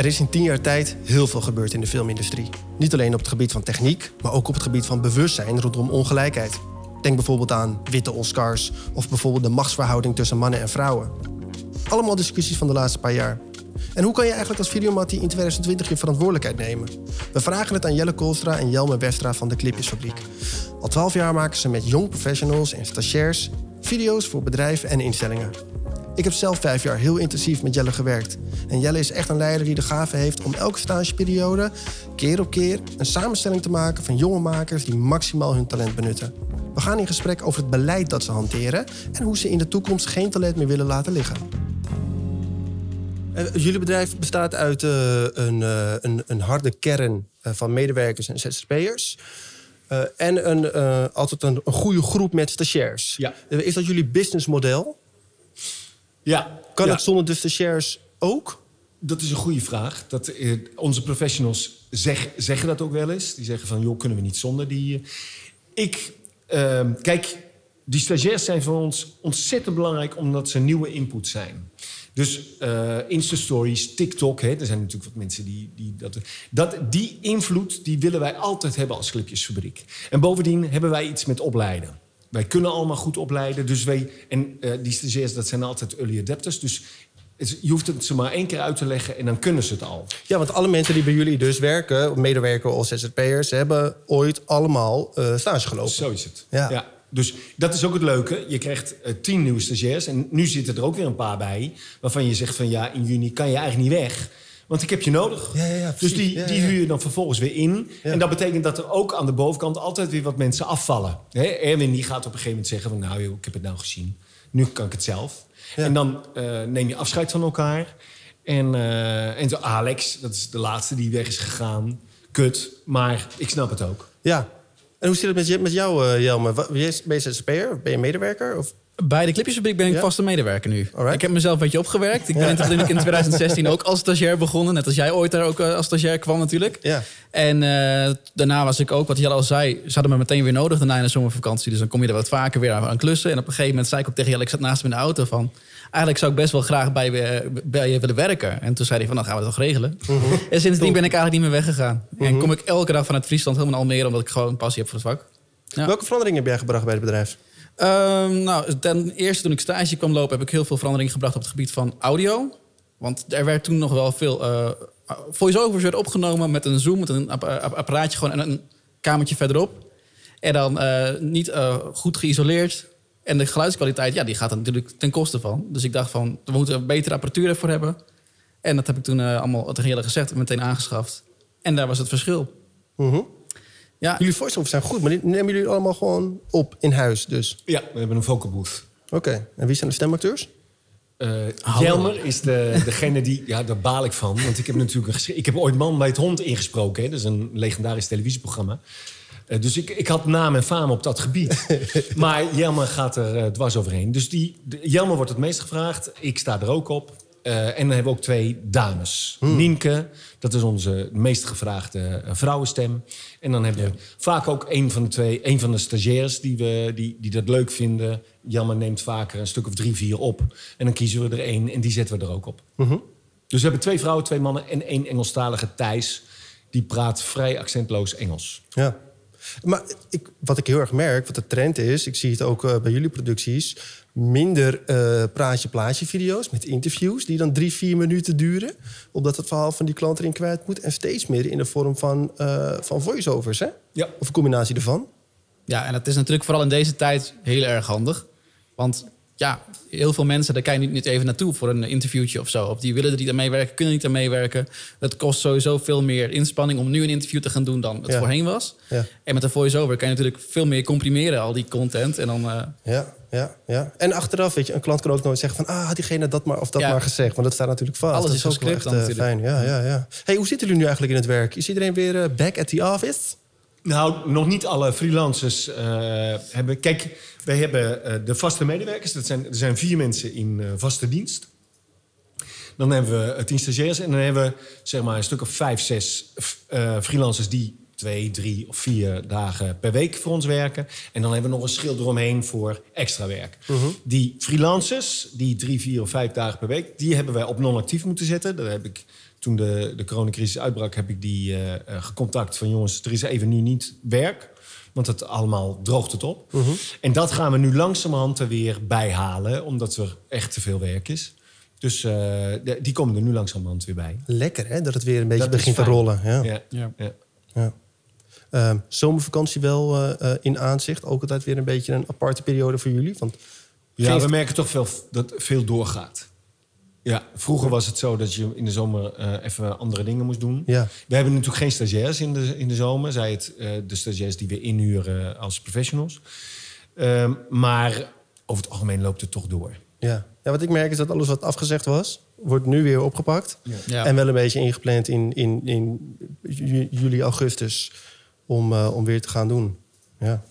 Er is in tien jaar tijd heel veel gebeurd in de filmindustrie. Niet alleen op het gebied van techniek, maar ook op het gebied van bewustzijn rondom ongelijkheid. Denk bijvoorbeeld aan witte Oscars of bijvoorbeeld de machtsverhouding tussen mannen en vrouwen. Allemaal discussies van de laatste paar jaar. En hoe kan je eigenlijk als Videomattie in 2020 je verantwoordelijkheid nemen? We vragen het aan Jelle Koolstra en Jelme Westra van de Clipjesfabriek. Al 12 jaar maken ze met jong professionals en stagiairs video's voor bedrijven en instellingen. Ik heb zelf vijf jaar heel intensief met Jelle gewerkt. En Jelle is echt een leider die de gave heeft om elke stageperiode, keer op keer, een samenstelling te maken van jonge makers die maximaal hun talent benutten. We gaan in gesprek over het beleid dat ze hanteren en hoe ze in de toekomst geen talent meer willen laten liggen. Uh, jullie bedrijf bestaat uit uh, een, uh, een, een, harde kern van medewerkers en ZZP'ers. en een, altijd een, een, goede groep met stagiairs. Ja. is dat jullie businessmodel? Ja. Kan ja. het zonder de stagiairs ook? Dat is een goede vraag. Dat, eh, onze professionals zeg, zeggen dat ook wel eens. Die zeggen van, joh, kunnen we niet zonder die... Ik, uh, kijk, die stagiairs zijn voor ons ontzettend belangrijk... omdat ze nieuwe input zijn. Dus uh, Insta-stories, TikTok, hè, er zijn natuurlijk wat mensen die, die dat, dat... Die invloed, die willen wij altijd hebben als clipjesfabriek. En bovendien hebben wij iets met opleiden. Wij kunnen allemaal goed opleiden. Dus wij, en uh, die stagiairs, dat zijn altijd early adapters. Dus je hoeft het ze maar één keer uit te leggen en dan kunnen ze het al. Ja, want alle mensen die bij jullie dus werken, medewerkers of ZZP'ers, hebben ooit allemaal uh, stage gelopen. Zo is het. Ja. ja. Dus dat is ook het leuke. Je krijgt uh, tien nieuwe stagiairs en nu zitten er ook weer een paar bij, waarvan je zegt van ja, in juni kan je eigenlijk niet weg. Want ik heb je nodig. Ja, ja, ja, dus die, die huur je dan vervolgens weer in. En dat betekent dat er ook aan de bovenkant altijd weer wat mensen afvallen. He, Erwin die gaat op een gegeven moment zeggen van... nou joh, ik heb het nou gezien. Nu kan ik het zelf. En dan uh, neem je afscheid van elkaar. En, uh, en zo Alex, dat is de laatste die weg is gegaan. Kut, maar ik snap het ook. Ja. En hoe zit het met, je, met jou, uh, Jelme? Ben je ZZP'er? Ben je medewerker? Of? Bij de Clipjesfabriek ben ik Ja? vaste medewerker nu. Alright. Ik heb mezelf een beetje opgewerkt. Ik ben in, in 2016 ook als stagiair begonnen. Net als jij ooit daar ook eh, als stagiair kwam natuurlijk. Ja. En eh, daarna was ik ook, wat Jelle al zei... ze hadden me meteen weer nodig daarna in de zomervakantie. Dus dan kom je er wat vaker weer aan, klussen. En op een gegeven moment zei ik ook tegen Jelle... ik zat naast hem in de auto van... eigenlijk zou ik best wel graag bij, je- bij je willen werken. En toen zei hij van, dan gaan we het toch regelen. En sindsdien ben ik eigenlijk niet meer weggegaan. En kom ik elke dag vanuit Friesland helemaal naar Almere... omdat ik gewoon passie heb voor het vak. Ja. Welke veranderingen heb jij gebracht bij het bedrijf? Ehm, nou, ten eerste toen ik stage kwam lopen... heb ik heel veel veranderingen gebracht op het gebied van audio. Want er werd toen nog wel veel... eh voice-overs werden opgenomen met een zoom, met een app- apparaatje... gewoon en een kamertje verderop. En dan eh, niet eh, goed geïsoleerd. En de geluidskwaliteit, ja, die gaat er natuurlijk ten koste van. Dus ik dacht van, we moeten een betere apparatuur ervoor hebben. En dat heb ik toen eh, allemaal tegen Jelle gezegd en meteen aangeschaft. En daar was het verschil. Mhm. Ja, Jullie voice-overs zijn goed, maar die nemen jullie allemaal gewoon op in huis dus? Ja, we hebben een vocal booth. Oké. En wie zijn de stemacteurs? Eh. Jelmer is de, degene die... Ja, daar baal ik van. Want ik heb natuurlijk een geschri- Ik heb ooit Man bij het Hond ingesproken. Hè? Dat is een legendarisch televisieprogramma. Eh, dus ik, ik had naam en faam op dat gebied. maar Jelmer gaat er eh, dwars overheen. Dus die, de- Jelmer wordt het meest gevraagd. Ik sta er ook op. Eh, en dan hebben we ook twee dames. Nienke, dat is onze meest gevraagde eh, vrouwenstem. En dan hebben we vaak ook een van de twee, een van de stagiaires die, we, die, die dat leuk vinden. Jelmer neemt vaker een stuk of drie, vier op. En dan kiezen we er één en die zetten we er ook op. Dus we hebben twee vrouwen, twee mannen en één Engelstalige Thijs. Die praat vrij accentloos Engels. Ja. Maar ik, wat ik heel erg merk, wat de trend is... ik zie het ook eh, bij jullie producties... minder eh, praatje-plaatje video's met interviews... die dan drie, vier minuten duren... omdat het verhaal van die klant erin kwijt moet... en steeds meer in de vorm van, eh, van voice-overs, hè? Ja. Of een combinatie ervan. Ja, en dat is natuurlijk vooral in deze tijd heel erg handig. Want ja, heel veel mensen, daar kan je niet, niet even naartoe voor een interviewtje of zo. Of die willen er niet aan meewerken, kunnen niet aan meewerken. Het kost sowieso veel meer inspanning om nu een interview te gaan doen dan het Ja. voorheen was. Ja. En met een voice-over kan je natuurlijk veel meer comprimeren, al die content. En dan, eh, Ja, ja, ja. En achteraf, weet je, een klant kan ook nooit zeggen van... ah, had diegene dat maar of dat Ja. maar gezegd. Want dat staat natuurlijk vast. Alles dat is ook gescript wel dan echt, eh, natuurlijk. fijn. Ja, ja, ja. Hey, hoe zitten jullie nu eigenlijk in het werk? Is iedereen weer eh, back at the office? Nou, nog niet alle freelancers eh, hebben... Kijk, wij hebben eh, de vaste medewerkers. Dat zijn, er zijn vier mensen in eh, vaste dienst. Dan hebben we tien stagiairs. En dan hebben we zeg maar, een stuk of vijf, zes freelancers... die twee, drie of vier dagen per week voor ons werken. En dan hebben we nog een schild eromheen voor extra werk. Die freelancers, die drie, vier of vijf dagen per week... die hebben wij op non-actief moeten zetten. Daar heb ik toen de, de coronacrisis uitbrak, heb ik die eh, eh, gecontact van jongens, er is even nu niet werk. Want het allemaal droogt het op. En dat gaan we nu langzamerhand er weer bijhalen, omdat er echt te veel werk is. Dus eh, de- die komen er nu langzamerhand weer bij. Lekker hè, dat het weer een beetje Dat begint te rollen. Ja. Ja. Ja. Ja. Ja. Ehm, zomervakantie wel in aanzicht. Ook altijd weer een beetje een aparte periode voor jullie. Want Ja, Geeft- we merken toch veel dat veel doorgaat. Ja, vroeger was het zo dat je in de zomer eh, even andere dingen moest doen. ja, We hebben natuurlijk geen stagiairs in de, in de zomer. Zij het eh, de stagiairs die we inhuren als professionals. Ehm, maar over het algemeen loopt het toch door. ja. ja, wat ik merk is dat alles wat afgezegd was, wordt nu weer opgepakt. Ja. En wel een beetje ingepland in, in, in ju- juli, augustus om, eh, om weer te gaan doen. Ja.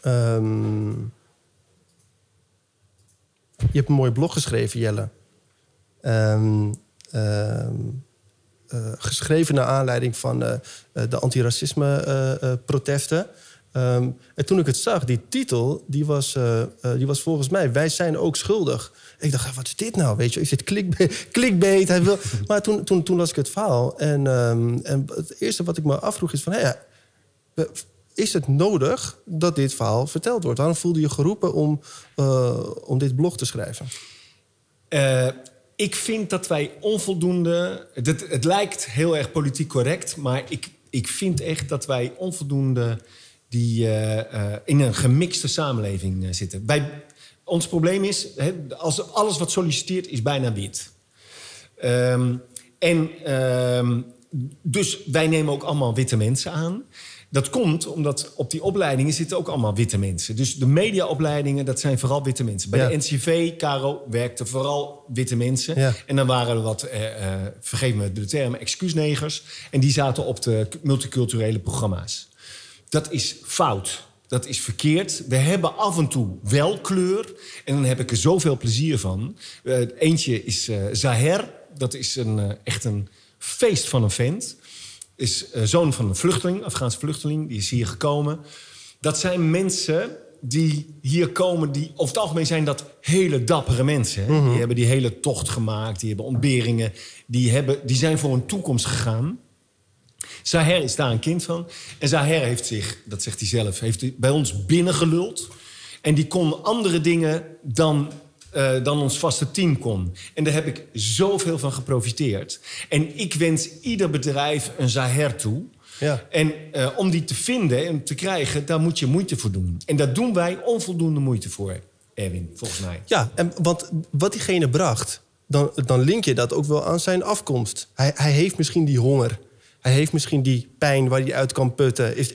Ehm, je hebt een mooie blog geschreven, Jelle. Ehm, ehm, eh, geschreven naar aanleiding van eh, de antiracisme-protesten. Ehm, en toen ik het zag, die titel, die was, die was volgens mij... Wij zijn ook schuldig. Ik dacht, wat is dit nou? Weet je, is dit clickbait? clickbait? Hij wil... Maar toen, toen, toen las ik het verhaal. En, en het eerste wat ik me afvroeg is van... Hé, we- is het nodig dat dit verhaal verteld wordt? Waarom voelde je geroepen om, eh, om dit blog te schrijven? Eh, ik vind dat wij onvoldoende. Het, het lijkt heel erg politiek correct, maar ik, ik vind echt dat wij onvoldoende die, eh, in een gemixte samenleving zitten. Ons probleem is, als alles wat solliciteert is bijna wit. Ehm, en ehm, dus wij nemen ook allemaal witte mensen aan. Dat komt omdat op die opleidingen zitten ook allemaal witte mensen. Dus de mediaopleidingen, dat zijn vooral witte mensen. Bij Ja. de NCV, Caro, werkten vooral witte mensen. Ja. En dan waren er wat, eh, eh, vergeef me de term, excuusnegers. En die zaten op de multiculturele programma's. Dat is fout. Dat is verkeerd. We hebben af en toe wel kleur. En dan heb ik er zoveel plezier van. Eh, eentje is eh, Zaher. Dat is een, echt een feest van een vent. Is eh, zoon van een vluchteling, Afghaanse vluchteling. Die is hier gekomen. Dat zijn mensen die hier komen, die over het algemeen zijn dat hele dappere mensen. Hè? Die hebben die hele tocht gemaakt, die hebben ontberingen, die, hebben, die zijn voor een toekomst gegaan. Zaher is daar een kind van. En Zaher heeft zich, dat zegt hij zelf, heeft bij ons binnengeluld. En die kon andere dingen dan, eh, dan ons vaste team kon. En daar heb ik zoveel van geprofiteerd. En ik wens ieder bedrijf een Zaher toe. Ja. En eh, om die te vinden en te krijgen, daar moet je moeite voor doen. En daar doen wij onvoldoende moeite voor, Erwin, volgens mij. Ja, en want wat diegene bracht, dan, dan link je dat ook wel aan zijn afkomst. Hij, hij heeft misschien die honger. Hij heeft misschien die pijn waar hij uit kan putten. Is,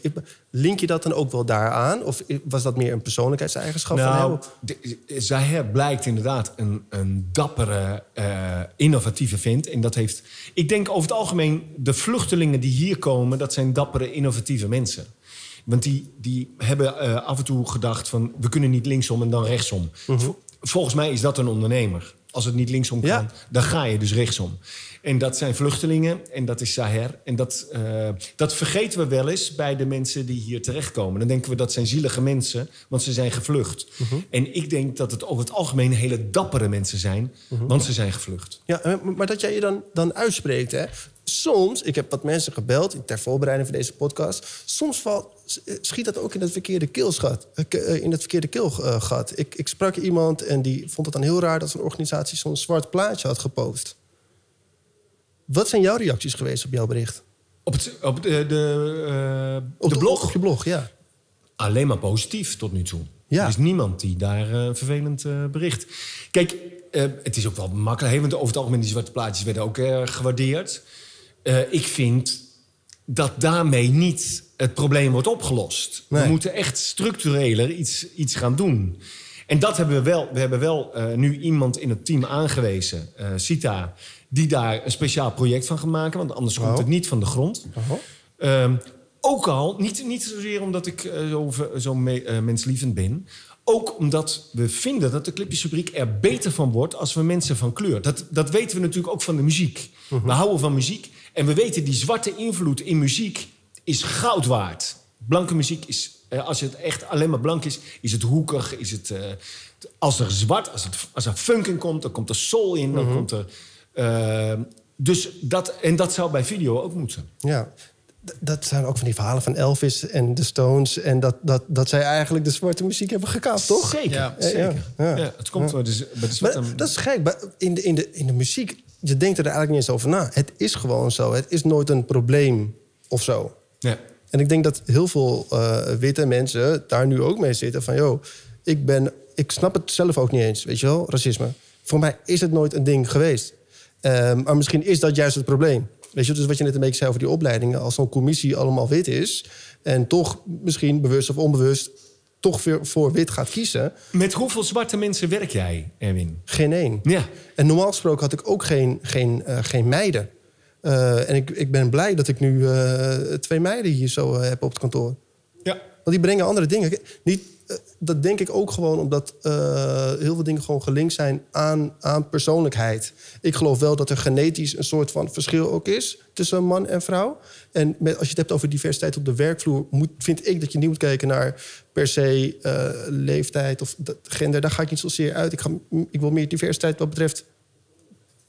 link je dat dan ook wel daaraan? Of was dat meer een persoonlijkheidseigenschap van Nou, hem? Zaher blijkt inderdaad een, een dappere, eh, innovatieve vent. En dat heeft. Ik denk over het algemeen, de vluchtelingen die hier komen, dat zijn dappere, innovatieve mensen. Want die, die hebben eh, af en toe gedacht van we kunnen niet linksom en dan rechtsom. Vol- Volgens mij is dat een ondernemer. Als het niet linksom kan, Ja. dan ga je dus rechtsom. En dat zijn vluchtelingen en dat is Saher. En dat, eh, dat vergeten we wel eens bij de mensen die hier terechtkomen. Dan denken we dat zijn zielige mensen, want ze zijn gevlucht. En ik denk dat het over het algemeen hele dappere mensen zijn, want ze zijn gevlucht. Ja, eh, maar dat jij je dan, dan uitspreekt, hè? Soms, ik heb wat mensen gebeld ter voorbereiding van deze podcast. Soms valt, schiet dat ook in het verkeerde keelgat. eh, ke- eh, In het verkeerde keelgat. Ik, ik sprak iemand en die vond het dan heel raar dat zijn organisatie zo'n zwart plaatje had gepost. Wat zijn jouw reacties geweest op jouw bericht? Op, het, op de, de, eh, Op de blog? Op je blog, ja. Alleen maar positief tot nu toe. Ja. Er is niemand die daar eh, vervelend eh, bericht. Kijk, het is ook wel makkelijk. Want over het algemeen die zwarte plaatjes werden ook gewaardeerd. Ik vind dat daarmee niet het probleem wordt opgelost. Nee. We moeten echt structureler iets, iets gaan doen. En dat hebben we wel. We hebben wel nu iemand in het team aangewezen, Sita... die daar een speciaal project van gaat maken. Want anders komt Wauw. het niet van de grond. Ehm, ook al, niet, niet zozeer omdat ik eh, zo, zo me- eh, menslievend ben. Ook omdat we vinden dat de clipjesfabriek er beter van wordt als we mensen van kleur. Dat, dat weten we natuurlijk ook van de muziek. We houden van muziek. En we weten die zwarte invloed in muziek is goud waard. Blanke muziek is, eh, als het echt alleen maar blank is, is het hoekig. Is het, als er zwart, als, het, als er funk in komt, dan komt er soul in, dan komt er. Eh, Dus dat, en dat zou bij video ook moeten. Ja. Dat zijn ook van die verhalen van Elvis en de Stones. En dat, dat, dat zij eigenlijk de zwarte muziek hebben gekaapt, toch? Zeker, Ja. zeker. Ja, Ja, ja. het komt wel. Dus, bij de zwarte- Maar dat is gek. Maar In de, in, de, in de muziek, je denkt er eigenlijk niet eens over na. Het is gewoon zo. Het is nooit een probleem of zo. ja. En ik denk dat heel veel eh, witte mensen daar nu ook mee zitten. Van, joh, ik, ben, ik snap het zelf ook niet eens, weet je wel, racisme. Voor mij is het nooit een ding geweest. Ehm, maar misschien is dat juist het probleem. Weet je, dus wat je net een beetje zei over die opleidingen. Als zo'n commissie allemaal wit is... en toch misschien bewust of onbewust... toch weer voor wit gaat kiezen... Met hoeveel zwarte mensen werk jij, Erwin? geen één. Ja. En normaal gesproken had ik ook geen, geen, eh, geen meiden. Eh, en ik, ik ben blij dat ik nu eh, twee meiden hier zo heb op het kantoor. Ja. Want die brengen andere dingen. Niet, dat denk ik ook gewoon omdat eh, heel veel dingen gewoon gelinkt zijn aan, aan persoonlijkheid. Ik geloof wel dat er genetisch een soort van verschil ook is tussen man en vrouw. En met, als je het hebt over diversiteit op de werkvloer, moet, vind ik dat je niet moet kijken naar per se eh, leeftijd of gender. Daar ga ik niet zozeer uit. Ik, ga, ik wil meer diversiteit wat betreft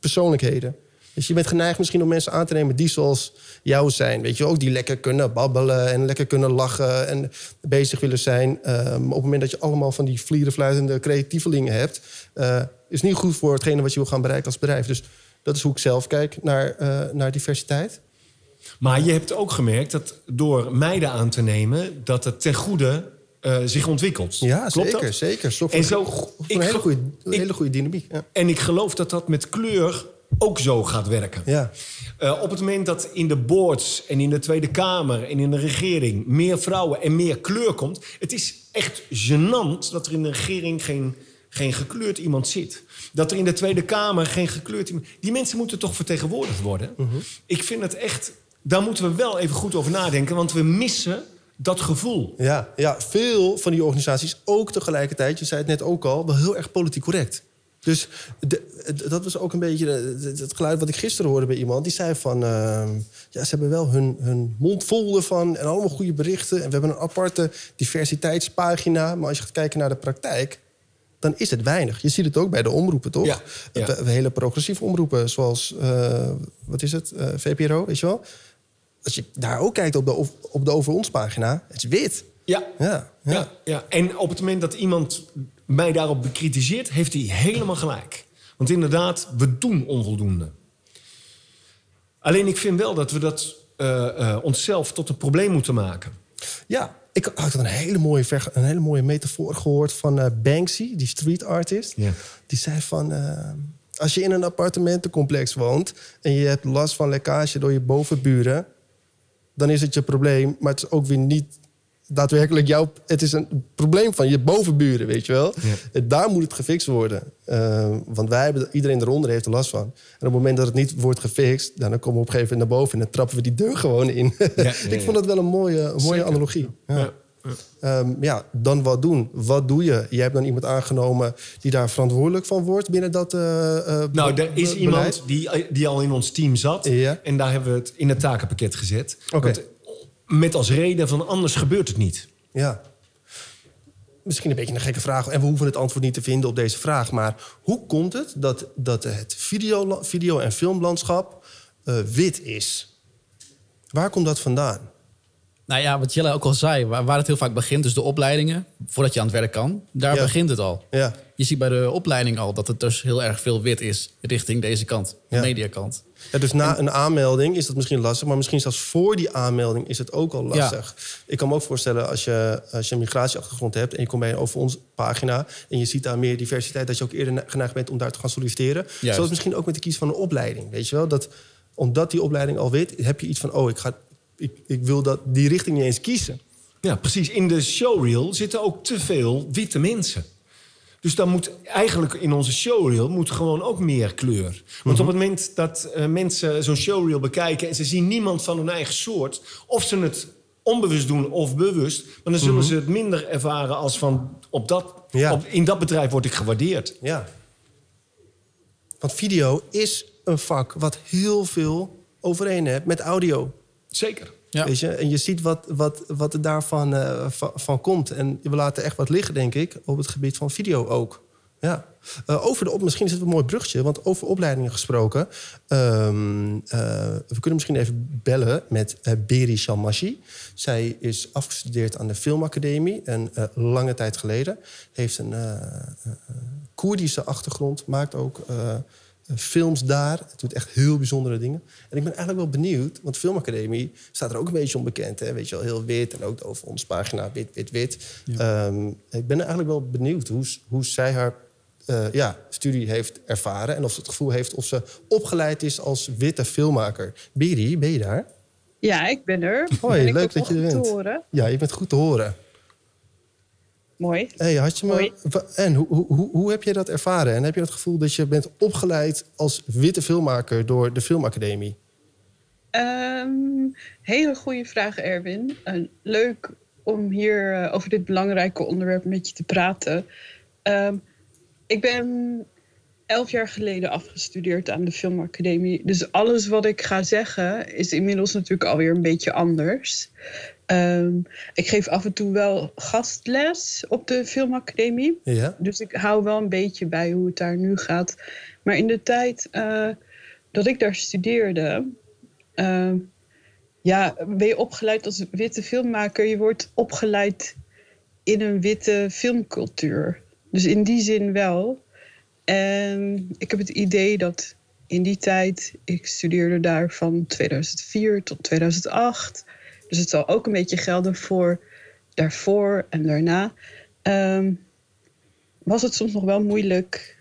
persoonlijkheden. Dus je bent geneigd misschien om mensen aan te nemen die zoals jou zijn. Weet je ook, die lekker kunnen babbelen en lekker kunnen lachen en bezig willen zijn. Ehm, op het moment dat je allemaal van die vlierenfluitende creatievelingen hebt, eh, is niet goed voor hetgene wat je wil gaan bereiken als bedrijf. Dus dat is hoe ik zelf kijk naar, eh, naar diversiteit. Maar je hebt ook gemerkt dat door meiden aan te nemen... dat het ten goede eh, zich ontwikkelt. Ja, Klopt zeker, dat? zeker. Zorg En zo- ik een hele goede, hele goede dynamiek. Ja. En ik geloof dat dat met kleur ook zo gaat werken. Ja. Eh, op het moment dat in de boards en in de Tweede Kamer en in de regering meer vrouwen en meer kleur komt. Het is echt gênant dat er in de regering geen, geen gekleurd iemand zit. Dat er in de Tweede Kamer geen gekleurd iemand. Die mensen moeten toch vertegenwoordigd worden? Ik vind het echt. Daar moeten we wel even goed over nadenken, want we missen dat gevoel. Ja, ja, veel van die organisaties ook tegelijkertijd, je zei het net ook al, wel heel erg politiek correct. Dus de- de- dat was ook een beetje de- de- het geluid wat ik gisteren hoorde bij iemand. Die zei van, ehm, ja, ze hebben wel hun, hun mond vol ervan en allemaal goede berichten. En we hebben een aparte diversiteitspagina. Maar als je gaat kijken naar de praktijk, dan is het weinig. Je ziet het ook bij de omroepen, toch? Ja, ja. We- we hele progressieve omroepen, zoals, eh, wat is het, Eh, VPRO, weet je wel? Als je daar ook kijkt op de, op, op de Over Ons pagina, het is wit. Ja, Ja, ja. Ja, ja. En op het moment dat iemand mij daarop bekritiseert, heeft hij helemaal gelijk. Want inderdaad, we doen onvoldoende. Alleen ik vind wel dat we dat eh, eh, onszelf tot een probleem moeten maken. Ja, ik had een hele mooie, een hele mooie metafoor gehoord van eh, Banksy, die street artist. Ja. Die zei van, als je in een appartementencomplex woont... en je hebt last van lekkage door je bovenburen... dan is het je probleem, maar het is ook weer niet daadwerkelijk jouw... Het is een probleem van je bovenburen, weet je wel. Ja. Daar moet het gefixt worden. Eh, want wij hebben, iedereen eronder heeft er last van. En op het moment dat het niet wordt gefixt... dan komen we op een gegeven moment naar boven... en dan trappen we die deur gewoon in. ja, ik vond dat wel een mooie, een mooie analogie. Ja. Ja. Ehm, ja, dan wat doen? Wat doe je? Je hebt dan iemand aangenomen die daar verantwoordelijk van wordt binnen dat eh, eh, Nou, er is iemand die, die al in ons team zat. En daar hebben we het in het takenpakket gezet. Oké. Want, met als reden van anders gebeurt het niet. Ja. Misschien een beetje een gekke vraag. En we hoeven het antwoord niet te vinden op deze vraag. Maar hoe komt het dat, dat het video, video- en filmlandschap eh, wit is? Waar komt dat vandaan? Nou ja, wat Jelle ook al zei, waar, waar het heel vaak begint, dus de opleidingen, voordat je aan het werk kan, daar Ja. begint het al. Ja. Je ziet bij de opleiding al dat het dus heel erg veel wit is richting deze kant, de Ja. mediakant. Ja, dus na een aanmelding is dat misschien lastig, maar misschien zelfs voor die aanmelding is het ook al lastig. Ik kan me ook voorstellen als je, als je een migratieachtergrond hebt en je komt bij een over ons pagina en je ziet daar meer diversiteit, dat je ook eerder geneigd bent om daar te gaan solliciteren. Zoals misschien ook met de kies van een opleiding. Weet je wel? Dat, omdat die opleiding al weet, heb je iets van, oh, ik, ga, ik, ik wil dat, die richting niet eens kiezen. Ja, precies. In de showreel zitten ook te veel witte mensen. Dus dan moet eigenlijk in onze showreel moet gewoon ook meer kleur. Want op het moment dat eh, mensen zo'n showreel bekijken... en ze zien niemand van hun eigen soort... of ze het onbewust doen of bewust... maar dan zullen ze het minder ervaren als van... Op dat, Ja. op, in dat bedrijf word ik gewaardeerd. Ja. Want video is een vak wat heel veel overeen heeft met audio. Zeker. Ja. En je ziet wat, wat, wat er daarvan eh, van, komt. En we laten echt wat liggen, denk ik, op het gebied van video ook. Ja. Uh, over de op, misschien is het een mooi brugje, want over opleidingen gesproken. Um, uh, we kunnen misschien even bellen met Beri Shalmashi. Zij is afgestudeerd aan de Filmacademie en lange tijd geleden. Heeft een Koerdische achtergrond, maakt ook films daar. Het doet echt heel bijzondere dingen. En ik ben eigenlijk wel benieuwd, want Filmacademie staat er ook een beetje onbekend. Hè? Weet je wel, heel wit en ook over ons pagina wit, wit, wit. Ja. Um, ik ben eigenlijk wel benieuwd hoe, hoe zij haar uh, ja, studie heeft ervaren... en of ze het gevoel heeft of ze opgeleid is als witte filmmaker. Biri, ben je daar? Ja, ik ben er. Hoi, leuk dat je er bent. Horen. Ja, je bent goed te horen. Mooi. Hey, had je me, en hoe, hoe, hoe heb je dat ervaren? En heb je het gevoel dat je bent opgeleid als witte filmmaker door de Filmacademie? Um, hele goede vraag, Erwin. Uh, leuk om hier uh, over dit belangrijke onderwerp met je te praten. Um, ik ben elf jaar geleden afgestudeerd aan de Filmacademie. Dus alles wat ik ga zeggen is inmiddels natuurlijk alweer een beetje anders. Um, ik geef af en toe wel gastles op de Filmacademie. Ja. Dus ik hou wel een beetje bij hoe het daar nu gaat. Maar in de tijd uh, dat ik daar studeerde. Uh, ja, ben je opgeleid als witte filmmaker. Je wordt opgeleid in een witte filmcultuur. Dus in die zin wel. En ik heb het idee dat in die tijd, ik studeerde daar van 2004 tot 2008. Dus het zal ook een beetje gelden voor daarvoor en daarna. Um, was het soms nog wel moeilijk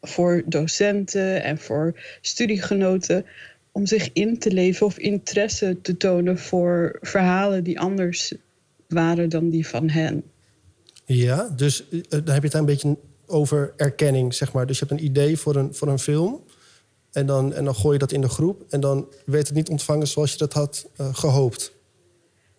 voor docenten en voor studiegenoten om zich in te leven of interesse te tonen voor verhalen die anders waren dan die van hen. Ja, dus uh, dan heb je het een beetje over erkenning, zeg maar. Dus je hebt een idee voor een, voor een film. En dan, en dan gooi je dat in de groep. En dan werd het niet ontvangen zoals je dat had uh, gehoopt.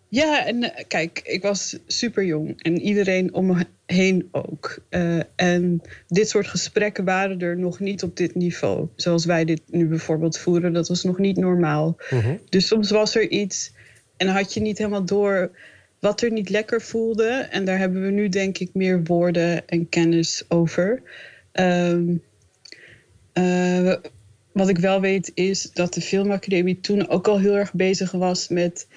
Ja, en uh, kijk, ik was super jong. En iedereen om me heen ook. Uh, en dit soort gesprekken waren er nog niet op dit niveau. Zoals wij dit nu bijvoorbeeld voeren. Dat was nog niet normaal. -huh. Dus soms was er iets. En had je niet helemaal door wat er niet lekker voelde. En daar hebben we nu denk ik meer woorden en kennis over. Um, uh, wat ik wel weet is dat de Filmacademie toen ook al heel erg bezig was met...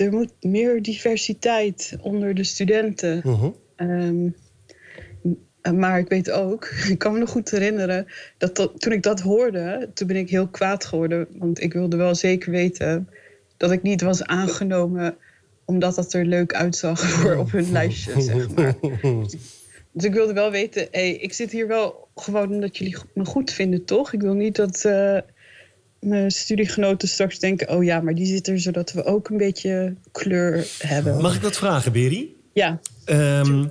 er moet meer diversiteit onder de studenten. Uh -huh. um, maar ik weet ook, ik kan me nog goed herinneren... dat, dat toen ik dat hoorde, toen ben ik heel kwaad geworden. Want ik wilde wel zeker weten dat ik niet was aangenomen omdat dat er leuk uitzag voor op hun lijstje, zeg maar. Dus ik wilde wel weten, hey, ik zit hier wel gewoon omdat jullie me goed vinden, toch? Ik wil niet dat uh, mijn studiegenoten straks denken... oh ja, maar die zit er zodat we ook een beetje kleur hebben. Mag ik dat vragen, Berry? Ja. Um,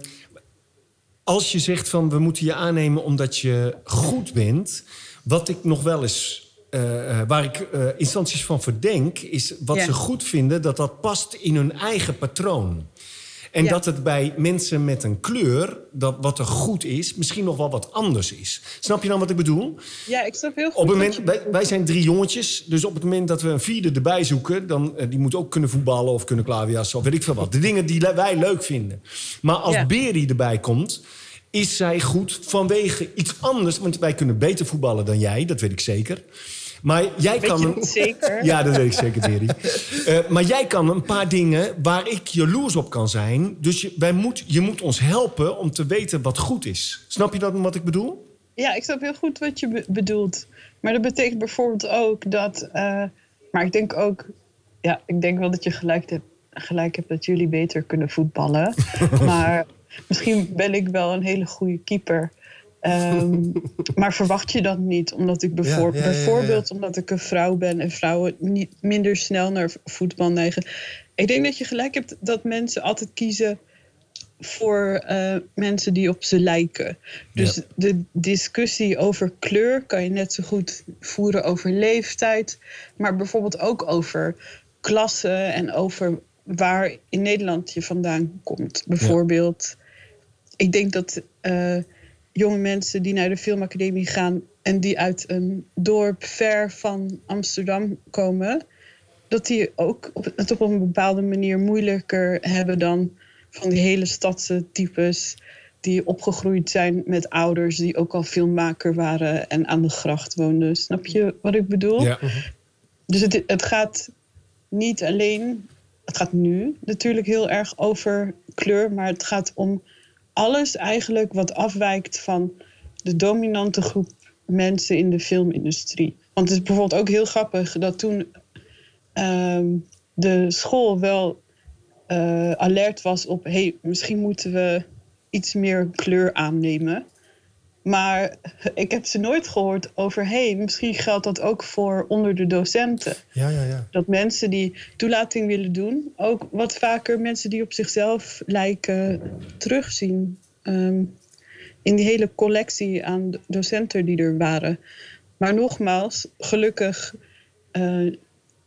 als je zegt van we moeten je aannemen omdat je goed bent... wat ik nog wel eens uh, waar ik uh, instanties van verdenk, is wat Ja. ze goed vinden, dat dat past in hun eigen patroon. En Ja. dat het bij mensen met een kleur, dat wat er goed is, misschien nog wel wat anders is. Snap je dan wat ik bedoel? Ja, ik snap heel goed Op het moment, wij, wij zijn drie jongetjes, dus op het moment dat we een vierde erbij zoeken, dan uh, die moet ook kunnen voetballen of kunnen klaverjassen of weet ik veel wat. De dingen die wij leuk vinden. Maar als Ja. Beri erbij komt, is zij goed vanwege iets anders. Want wij kunnen beter voetballen dan jij, dat weet ik zeker. Maar jij Weet kan zeker? Ja, dat weet ik zeker, Beri. Eh, maar jij kan een paar dingen waar ik jaloers op kan zijn. Dus je, wij moet, je moet ons helpen om te weten wat goed is. Snap je dat wat ik bedoel? Ja, ik snap heel goed wat je be- bedoelt. Maar dat betekent bijvoorbeeld ook dat. eh, maar ik denk ook. Ja, ik denk wel dat je gelijk hebt, gelijk hebt dat jullie beter kunnen voetballen. maar misschien ben ik wel een hele goede keeper. Ehm, maar verwacht je dat niet? Omdat ik Ja, ja, bijvoorbeeld omdat ik een vrouw ben en vrouwen niet minder snel naar voetbal neigen. Ik denk dat je gelijk hebt dat mensen altijd kiezen voor eh, mensen die op ze lijken. Dus Ja. de discussie over kleur kan je net zo goed voeren over leeftijd, maar bijvoorbeeld ook over klasse en over waar in Nederland je vandaan komt. Bijvoorbeeld, ik denk dat eh, jonge mensen die naar de filmacademie gaan en die uit een dorp ver van Amsterdam komen, dat die ook op, het op een bepaalde manier moeilijker hebben dan van die hele stadse types. die opgegroeid zijn met ouders die ook al filmmaker waren en aan de gracht woonden. Snap je wat ik bedoel? Ja. Dus het, het gaat niet alleen, het gaat nu natuurlijk heel erg over kleur, maar het gaat om alles eigenlijk wat afwijkt van de dominante groep mensen in de filmindustrie. Want het is bijvoorbeeld ook heel grappig dat toen ehm, de school wel eh, alert was op, hey, misschien moeten we iets meer kleur aannemen. Maar ik heb ze nooit gehoord over, hey, misschien geldt dat ook voor onder de docenten. Ja, ja, ja. Dat mensen die toelating willen doen, ook wat vaker mensen die op zichzelf lijken terugzien. Ehm, in die hele collectie aan docenten die er waren. Maar nogmaals, gelukkig eh,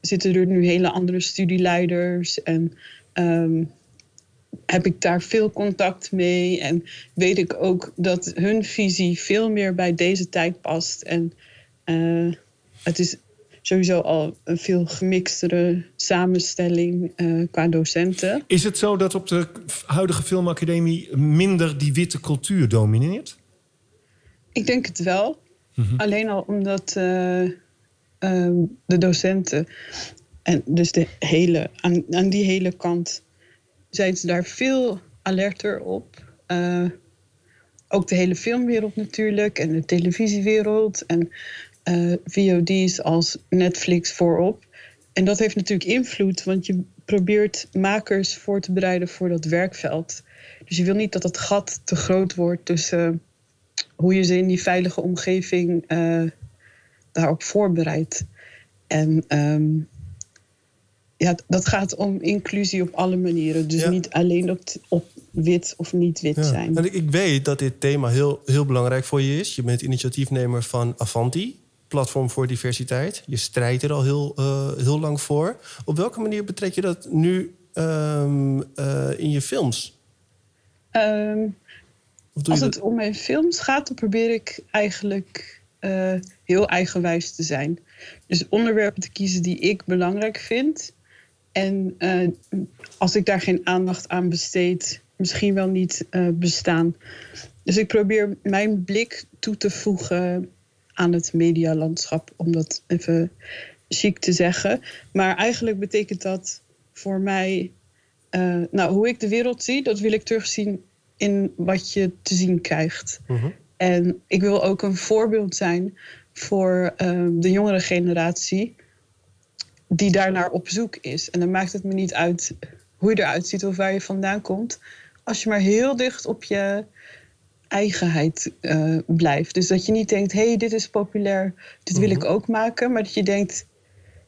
zitten er nu hele andere studieleiders en ehm, heb ik daar veel contact mee en weet ik ook dat hun visie veel meer bij deze tijd past. En eh, het is sowieso al een veel gemixtere samenstelling eh, qua docenten. Is het zo dat op de huidige filmacademie minder die witte cultuur domineert? Ik denk het wel. Alleen al omdat eh, de docenten en dus de hele, aan, aan die hele kant zijn ze daar veel alerter op. Eh, ook de hele filmwereld natuurlijk en de televisiewereld en eh, VOD's als Netflix voorop. En dat heeft natuurlijk invloed, want je probeert makers voor te bereiden voor dat werkveld. Dus je wil niet dat dat gat te groot wordt tussen hoe je ze in die veilige omgeving eh, daarop voorbereidt. En ehm, ja, dat gaat om inclusie op alle manieren. Dus Ja. niet alleen op, op wit of niet wit Ja. zijn. En ik, ik weet dat dit thema heel, heel belangrijk voor je is. Je bent initiatiefnemer van Avanti, Platform voor Diversiteit. Je strijdt er al heel, eh, heel lang voor. Op welke manier betrek je dat nu ehm, eh, in je films? Ehm, als het om mijn films gaat, dan probeer ik eigenlijk eh, heel eigenwijs te zijn. Dus onderwerpen te kiezen die ik belangrijk vind. En eh, als ik daar geen aandacht aan besteed, misschien wel niet eh, bestaan. Dus ik probeer mijn blik toe te voegen aan het medialandschap, om dat even chic te zeggen. Maar eigenlijk betekent dat voor mij, eh, nou, hoe ik de wereld zie, dat wil ik terugzien in wat je te zien krijgt. Mhm. En ik wil ook een voorbeeld zijn voor de jongere generatie die daarnaar op zoek is. En dan maakt het me niet uit hoe je eruit ziet of waar je vandaan komt. Als je maar heel dicht op je eigenheid eh, blijft. Dus dat je niet denkt, hé, hey, dit is populair, dit wil ik ook maken. Maar dat je denkt,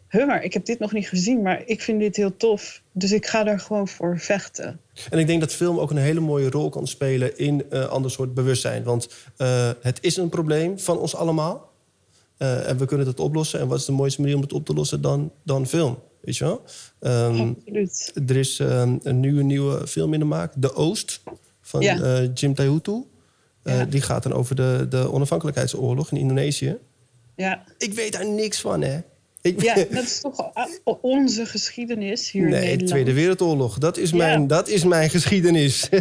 huh, maar ik heb dit nog niet gezien, maar ik vind dit heel tof. Dus ik ga daar gewoon voor vechten. En ik denk dat film ook een hele mooie rol kan spelen in een ander soort bewustzijn. Want eh, het is een probleem van ons allemaal. Eh, en we kunnen het oplossen. En wat is de mooiste manier om het op te lossen dan, dan film? Weet je wel? Ehm, Absoluut. er is ehm, een nieuwe, nieuwe film in de maak. De Oost. Van Ja. eh, Jim Tahutu. Eh, Ja. Die gaat dan over de, de onafhankelijkheidsoorlog in Indonesië. Ja. Ik weet daar niks van, hè? Ik, ja, dat is toch onze geschiedenis hier in nee, de Nederland. Tweede Wereldoorlog. Dat is Ja. mijn, dat is mijn geschiedenis. Nee,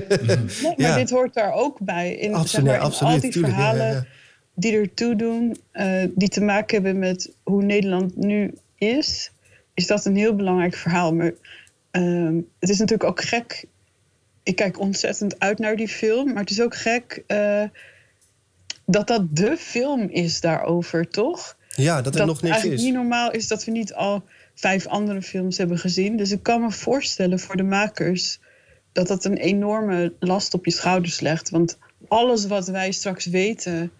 maar dit hoort daar ook bij. In, Absoluut, zeg maar, in absoluut, al die tuurlijk, verhalen. Die ertoe doen, eh, die te maken hebben met hoe Nederland nu is, is dat een heel belangrijk verhaal. Maar ehm, het is natuurlijk ook gek. Ik kijk ontzettend uit naar die film, maar het is ook gek eh, dat dat de film is daarover, toch? ja, dat er dat nog niks eigenlijk is. niet normaal is dat we niet al vijf andere films hebben gezien. Dus ik kan me voorstellen voor de makers dat dat een enorme last op je schouders legt. Want alles wat wij straks weten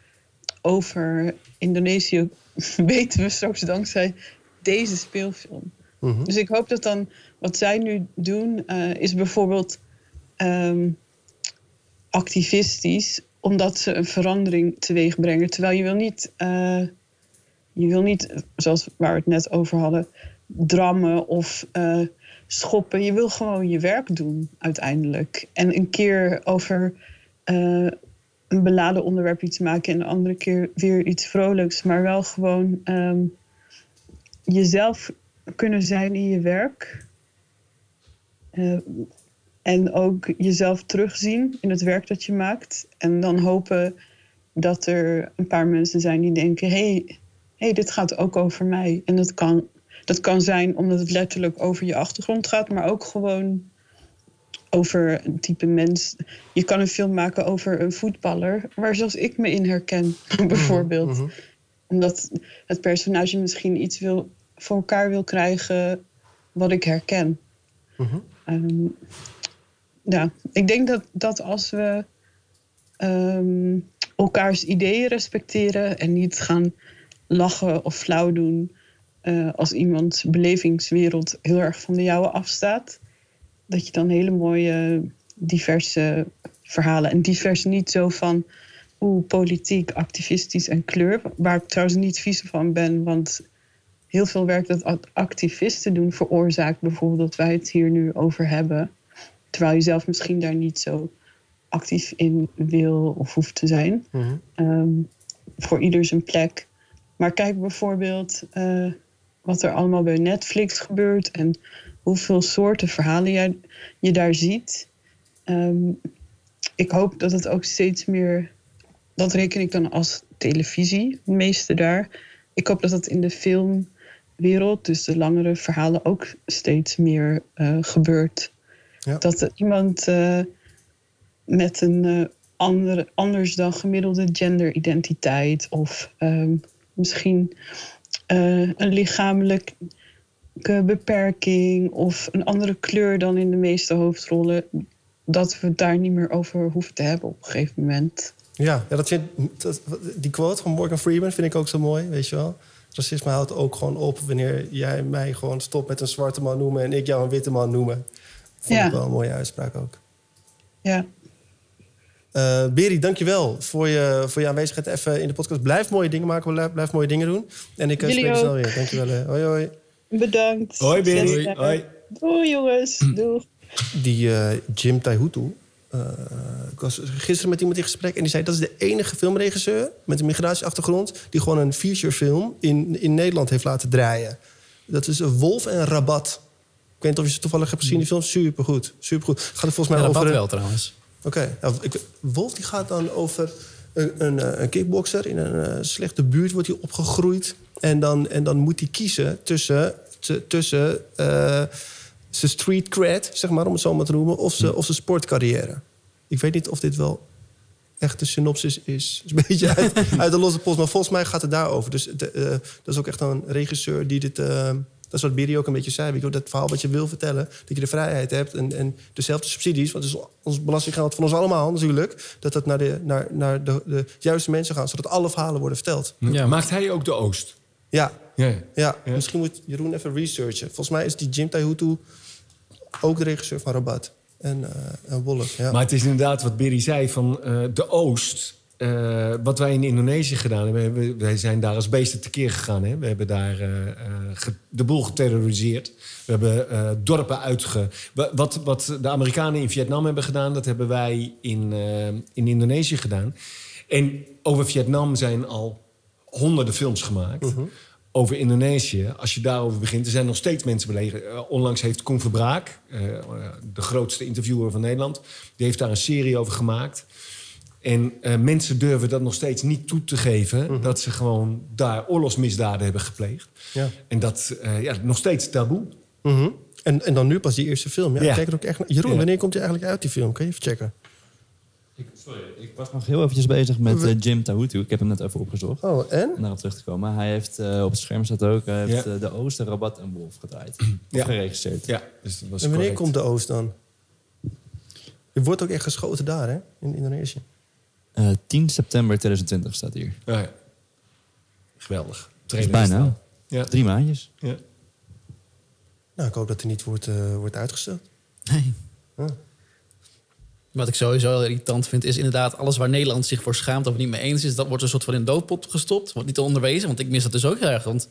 over Indonesië, weten we straks dankzij deze speelfilm. Mhm. Dus ik hoop dat dan wat zij nu doen, eh, is bijvoorbeeld ehm, activistisch, omdat ze een verandering teweeg brengen. Terwijl je wil niet, eh, je wil niet, zoals waar we het net over hadden, drammen of eh, schoppen. Je wil gewoon je werk doen uiteindelijk. En een keer over een beladen onderwerp iets maken en de andere keer weer iets vrolijks. Maar wel gewoon ehm, jezelf kunnen zijn in je werk. Eh, En ook jezelf terugzien in het werk dat je maakt. En dan hopen dat er een paar mensen zijn die denken: hey, hey, dit gaat ook over mij. En dat kan, dat kan zijn omdat het letterlijk over je achtergrond gaat, maar ook gewoon over een type mens. Je kan een film maken over een voetballer, waar zelfs ik me in herken, bijvoorbeeld. Mhm. Omdat het personage misschien iets wil, voor elkaar wil krijgen wat ik herken. Mhm. Ehm, ja, ik denk dat, dat als we ehm, elkaars ideeën respecteren en niet gaan lachen of flauw doen eh, als iemands belevingswereld heel erg van de jouwe afstaat, dat je dan hele mooie diverse verhalen en divers niet zo van oeh, politiek, activistisch en kleur, waar ik trouwens niet vies van ben, want heel veel werk dat act- activisten doen veroorzaakt bijvoorbeeld dat wij het hier nu over hebben. Terwijl je zelf misschien daar niet zo actief in wil of hoeft te zijn. Mhm. Ehm, voor ieder zijn plek. Maar kijk bijvoorbeeld eh, wat er allemaal bij Netflix gebeurt en hoeveel soorten verhalen jij, je daar ziet. Ehm, ik hoop dat het ook steeds meer, dat reken ik dan als televisie, het meeste daar. Ik hoop dat het in de filmwereld, dus de langere verhalen, ook steeds meer eh, gebeurt. Ja. Dat er iemand eh, met een eh, andere, anders dan gemiddelde genderidentiteit of ehm, misschien een lichamelijke beperking of een andere kleur dan in de meeste hoofdrollen, dat we het daar niet meer over hoeven te hebben op een gegeven moment. Ja, ja dat vind, dat, die quote van Morgan Freeman vind ik ook zo mooi, weet je wel. Racisme houdt ook gewoon op wanneer jij mij gewoon stopt met een zwarte man noemen... en ik jou een witte man noemen. Vond Ja. ik wel een mooie uitspraak ook. Ja, Eh Beri, dankjewel voor je, voor je aanwezigheid even in de podcast. Blijf mooie dingen maken, blijf, blijf mooie dingen doen. En ik eh, spreek je snel weer. Dankjewel. hè. Hoi, hoi. Bedankt. Hoi, Berry. Succes. Hoi. Doei jongens. Doei. Die eh, Jim Taihutu. eh, ik was gisteren met iemand in gesprek en die zei... dat is de enige filmregisseur met een migratieachtergrond... die gewoon een featurefilm in, in Nederland heeft laten draaien. Dat is Wolf en Rabat. Ik weet niet of je ze toevallig hebt gezien, die film. Supergoed, supergoed. Gaat er volgens mij Ja, over... een- wel trouwens. Oké, nou, Wolf die gaat dan over een, een, eh, een kickbokser. In een eh, slechte buurt wordt hij opgegroeid. En dan, en dan moet hij kiezen tussen, tussen eh, zijn street cred, zeg maar, om het zo maar te noemen... of zijn, of zijn sportcarrière. Ik weet niet of dit wel echt de synopsis is. Het is een beetje uit, uit de losse post, maar volgens mij gaat het daarover. Dus de, dat is ook echt een regisseur die dit... dat is wat Biri ook een beetje zei. Weet je, wel, dat verhaal wat je wil vertellen, dat je de vrijheid hebt... en, en dezelfde subsidies, want het is ons belastinggeld van ons allemaal natuurlijk... dat dat naar de, naar, naar de, de juiste mensen gaat... zodat alle verhalen worden verteld. Ja. Maakt hij ook de Oost? Ja, Ja. ja. ja, Ja. misschien moet Jeroen even researchen. Volgens mij is die Jim Taihutu ook de regisseur van Rabat. En, eh en Wolf, ja. Maar het is inderdaad wat Berry zei van eh, de Oost. Eh, wat wij in Indonesië gedaan hebben. we- Wij zijn daar als beesten tekeer gegaan. Hè? We hebben daar eh, eh, ge- de boel geterroriseerd. We hebben dorpen uitge... wa- Wat, wat de Amerikanen in Vietnam hebben gedaan... dat hebben wij in, in Indonesië gedaan. En over Vietnam zijn al honderden films gemaakt. Over Indonesië, als je daarover begint, er zijn nog steeds mensen belegen. Onlangs heeft Koen Verbraak, de grootste interviewer van Nederland, die heeft daar een serie over gemaakt. En eh, mensen durven dat nog steeds niet toe te geven, dat ze gewoon daar oorlogsmisdaden hebben gepleegd. Ja. En dat uh, ja, nog steeds taboe. Mhm. en, en dan nu pas die eerste film. Ja, kijk er ook echt naar. Jeroen, Ja. wanneer komt hij eigenlijk uit, die film? Kan je even checken? Ik, sorry, ik was nog heel eventjes bezig met eh, Jim Tahutu. Ik heb hem net even opgezocht. Oh, en? Om daarop terug te komen. Hij heeft eh, op het scherm staat ook. Hij heeft Ja. eh, de Oosten, Rabat en Wolf gedraaid. Of Ja. geregisseerd. Ja, dus dat was En wanneer correct. komt de Oost dan? Er wordt ook echt geschoten daar, hè? In Indonesië. Eh, 10 september 2020 staat hier. Ja, ja. Geweldig. Dat is bijna. Ja. Drie maandjes. Ja. Nou, ik hoop dat hij niet wordt, eh, wordt uitgesteld. Nee. Wat ik sowieso heel irritant vind, is inderdaad alles waar Nederland zich voor schaamt of niet mee eens is. Dat wordt een soort van in doodpot gestopt. Wordt niet onderwezen, want ik mis dat dus ook heel erg. Want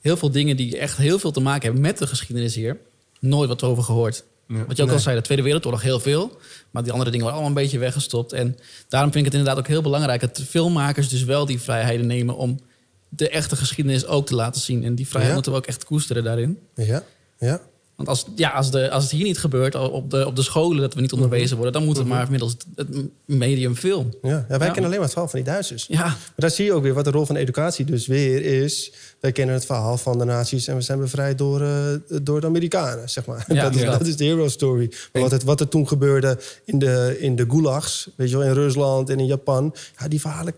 heel veel dingen die echt heel veel te maken hebben met de geschiedenis hier, nooit wat over gehoord. Ja. Wat je ook Nee. al zei, de Tweede Wereldoorlog heel veel. Maar die andere dingen worden allemaal een beetje weggestopt. En daarom vind ik het inderdaad ook heel belangrijk dat filmmakers dus wel die vrijheden nemen om de echte geschiedenis ook te laten zien. En die vrijheid Ja. moeten we ook echt koesteren daarin. Ja, ja. Want als, ja, als, de, als het hier niet gebeurt, op de, op de scholen dat we niet onderwezen worden, dan moet het maar middels het medium film. Ja, ja wij Ja. kennen alleen maar het verhaal van die Duitsers. Ja, Maar daar zie je ook weer wat de rol van educatie dus weer is. Wij kennen het verhaal van de nazi's en we zijn bevrijd door, eh, door de Amerikanen, zeg maar. Ja, dat, is, dat is de hero story. Maar wat, het, wat er toen gebeurde in de, in de gulags, weet je wel, in Rusland en in Japan... Ja, die verhalen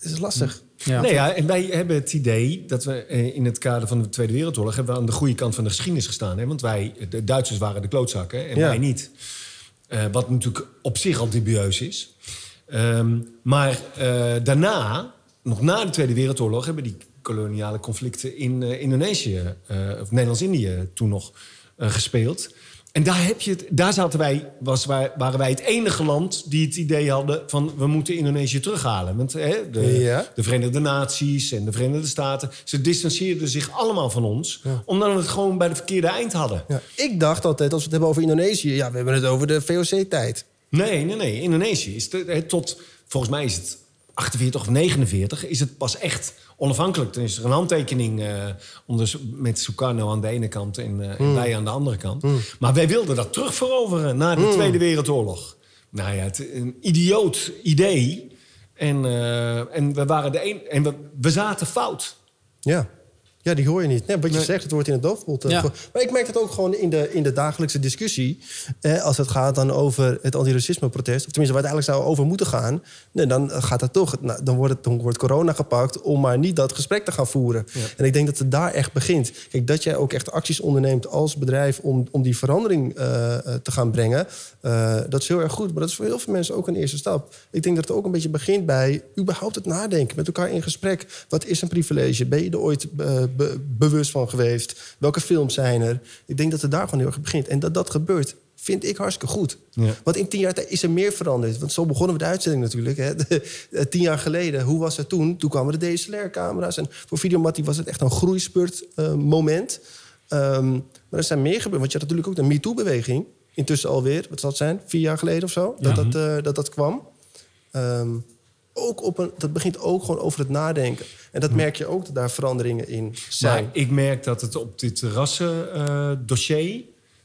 is lastig. Ja. Nee, ja, en wij hebben het idee dat we eh, in het kader van de Tweede Wereldoorlog... hebben we aan de goede kant van de geschiedenis gestaan. Hè? Want wij, de Duitsers waren de klootzakken en Ja. wij niet. Eh, wat natuurlijk op zich al dubieus is. Ehm, maar eh, daarna, nog na de Tweede Wereldoorlog... hebben die koloniale conflicten in Indonesië, of Nederlands-Indië toen nog, gespeeld... En daar, heb je het, daar zaten wij, was, waren wij het enige land die het idee hadden van we moeten Indonesië terughalen. Want hè, de, Ja. de Verenigde Naties en de Verenigde Staten, ze distancieerden zich allemaal van ons, omdat we het gewoon bij de verkeerde eind hadden. Ja, ik dacht altijd, als we het hebben over Indonesië... ja, we hebben het over de VOC-tijd. Nee, nee, nee. Indonesië is de- tot, volgens mij is het 48 of 49, is het pas echt onafhankelijk. Dan is er een handtekening eh, onder, met Sukarno aan de ene kant en, eh, en wij aan de andere kant. Maar wij wilden dat terugveroveren na de Tweede Wereldoorlog. Nou ja, het, een idioot idee. En, eh, en we waren de een, en we, we zaten fout. Ja. Ja, die hoor je niet. Nee, wat je zegt, het wordt in het doofpot. eh, Ja. Maar ik merk het ook gewoon in de, in de dagelijkse discussie. Eh, als het gaat dan over het antiracisme-protest... of tenminste waar het eigenlijk zou over moeten gaan... Nee, dan gaat het toch... Nou, dan, wordt het, dan wordt corona gepakt om maar niet dat gesprek te gaan voeren. En ik denk dat het daar echt begint. Kijk, dat jij ook echt acties onderneemt als bedrijf... om, om die verandering eh, eh, te gaan brengen... dat is heel erg goed. Maar dat is voor heel veel mensen ook een eerste stap. Ik denk dat het ook een beetje begint bij... überhaupt het nadenken, met elkaar in gesprek. Wat is een privilege? Ben je er ooit be- bewust van geweest? Welke films zijn er? Ik denk dat het daar gewoon heel erg begint. En dat dat gebeurt, vind ik hartstikke goed. Ja. Want in tien jaar tijd is er meer veranderd. Want zo begonnen we de uitzending natuurlijk. Hè. Eh, tien jaar geleden, hoe was het toen? Toen kwamen de DSLR-camera's. En voor Videomattie was het echt een groeispurt eh, moment. Ehm, maar er zijn meer gebeurd. Want je had natuurlijk ook de MeToo-beweging. Intussen alweer, wat zal het zijn? Vier jaar geleden of zo? Dat, dat, eh, dat dat kwam. Ehm, ook op een, dat begint ook gewoon over het nadenken. En dat merk je ook dat daar veranderingen in zijn. Maar ik merk dat het op dit rassendossier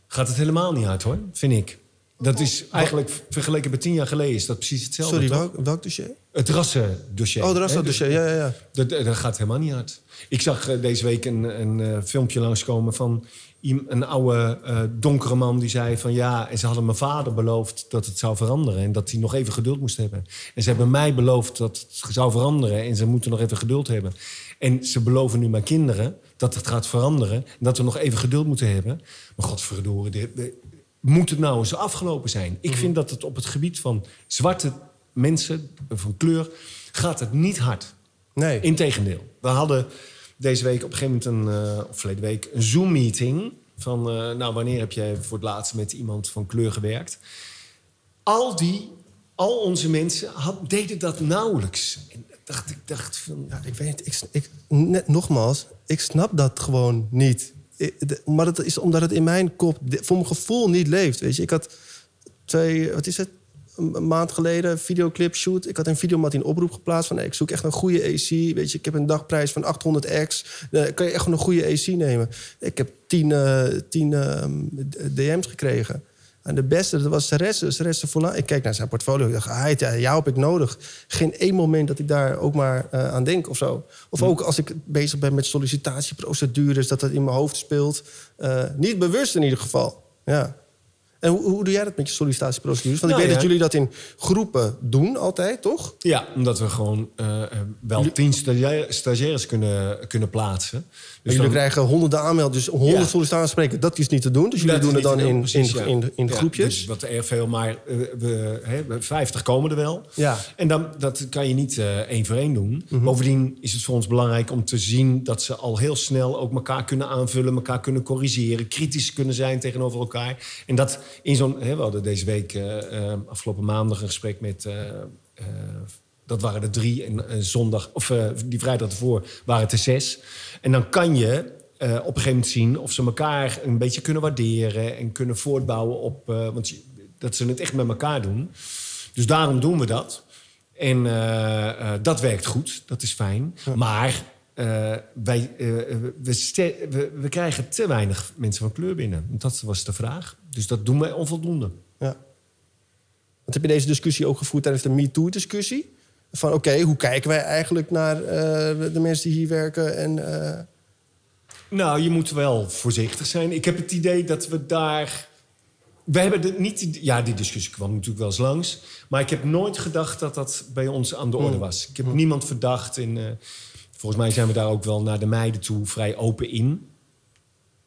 gaat het helemaal niet uit hoor, vind ik. Dat is eigenlijk vergeleken met tien jaar geleden is dat precies hetzelfde. Sorry, welk, welk dossier? Het rassendossier. Oh, hè? rassendossier, Dus- ja, ja, ja. Dat, dat gaat helemaal niet uit. Ik zag eh, deze week een, een eh, filmpje langskomen van een oude eh, donkere man die zei van ja, en ze hadden mijn vader beloofd dat het zou veranderen en dat hij nog even geduld moest hebben. En ze hebben mij beloofd dat het zou veranderen en ze moeten nog even geduld hebben. En ze beloven nu mijn kinderen dat het gaat veranderen en dat we nog even geduld moeten hebben. Maar godverdorie, moet het nou eens afgelopen zijn? Ik vind dat het op het gebied van zwarte mensen, van kleur, gaat het niet hard. Nee. Integendeel. We hadden deze week op een gegeven moment, een, eh, of verleden week, een Zoom-meeting. Van, eh, nou, wanneer heb jij voor het laatst met iemand van kleur gewerkt? Al die, al onze mensen had, deden dat nauwelijks. En dacht, ik dacht van, Ja, ik weet het. Ik, ik, net, nogmaals, ik snap dat gewoon niet. De- maar dat is omdat het in mijn kop voor mijn gevoel niet leeft. Weet je, ik had twee, wat is het? Een maand geleden videoclip shoot. Ik had een videomat in oproep geplaatst van... ik zoek echt een goede AC. Weet je, ik heb een dagprijs van 800x. Eh, kan je echt gewoon een goede AC nemen? Ik heb tien, eh, tien ehm, DM's gekregen. En de beste, dat was Seresse. Seresse Vola. Ik kijk naar zijn portfolio. Ik dacht, ah, ja, jou heb ik nodig. Geen één moment dat ik daar ook maar eh, aan denk of zo. Of ook als ik bezig ben met sollicitatieprocedures... dat dat in mijn hoofd speelt. Eh, niet bewust in ieder geval. Ja. En hoe, hoe doe jij dat met je sollicitatieprocedures? Want Nou ik weet ja. dat jullie dat in groepen doen altijd, toch? Ja, omdat we gewoon eh, eh, wel tien stagia- stagiaires kunnen, kunnen plaatsen. Maar Dus jullie dan- krijgen honderden aanmeldingen, dus honderd Ja. sollicitaties spreken. Dat is niet te doen, dus jullie Dat doen het dan in, precies, in, in, groepjes. Dus wat erg veel, maar eh, we, hè, we- 50 komen er wel. Ja. En dan, dat kan je niet eh, één voor één doen. Mhm. Bovendien is het voor ons belangrijk om te zien dat ze al heel snel ook elkaar kunnen aanvullen, elkaar kunnen corrigeren, kritisch kunnen zijn tegenover elkaar. En dat in zo'n. hè, We hadden deze week, eh, eh, afgelopen maandag, een gesprek met. eh, eh, dat waren er drie. En zondag, of die vrijdag ervoor waren het er zes. En dan kan je op een gegeven moment zien of ze elkaar een beetje kunnen waarderen en kunnen voortbouwen op. want je- dat ze het echt met elkaar doen. Dus daarom doen we dat. En dat werkt goed, dat is fijn. Maar wij, we, we, we krijgen te weinig mensen van kleur binnen. Dat was de vraag. Dus dat doen wij onvoldoende. Ja. Want heb je deze discussie ook gevoerd tijdens de MeToo-discussie? Van oké, hoe kijken wij eigenlijk naar eh, de mensen die hier werken? En, eh, Nou, je moet wel voorzichtig zijn. Ik heb het idee dat we daar. We hebben de, niet. Ja, die discussie kwam natuurlijk wel eens langs. Maar ik heb nooit gedacht dat dat bij ons aan de orde was. Ik heb niemand verdacht. In, eh, volgens mij zijn we daar ook wel naar de meiden toe vrij open in.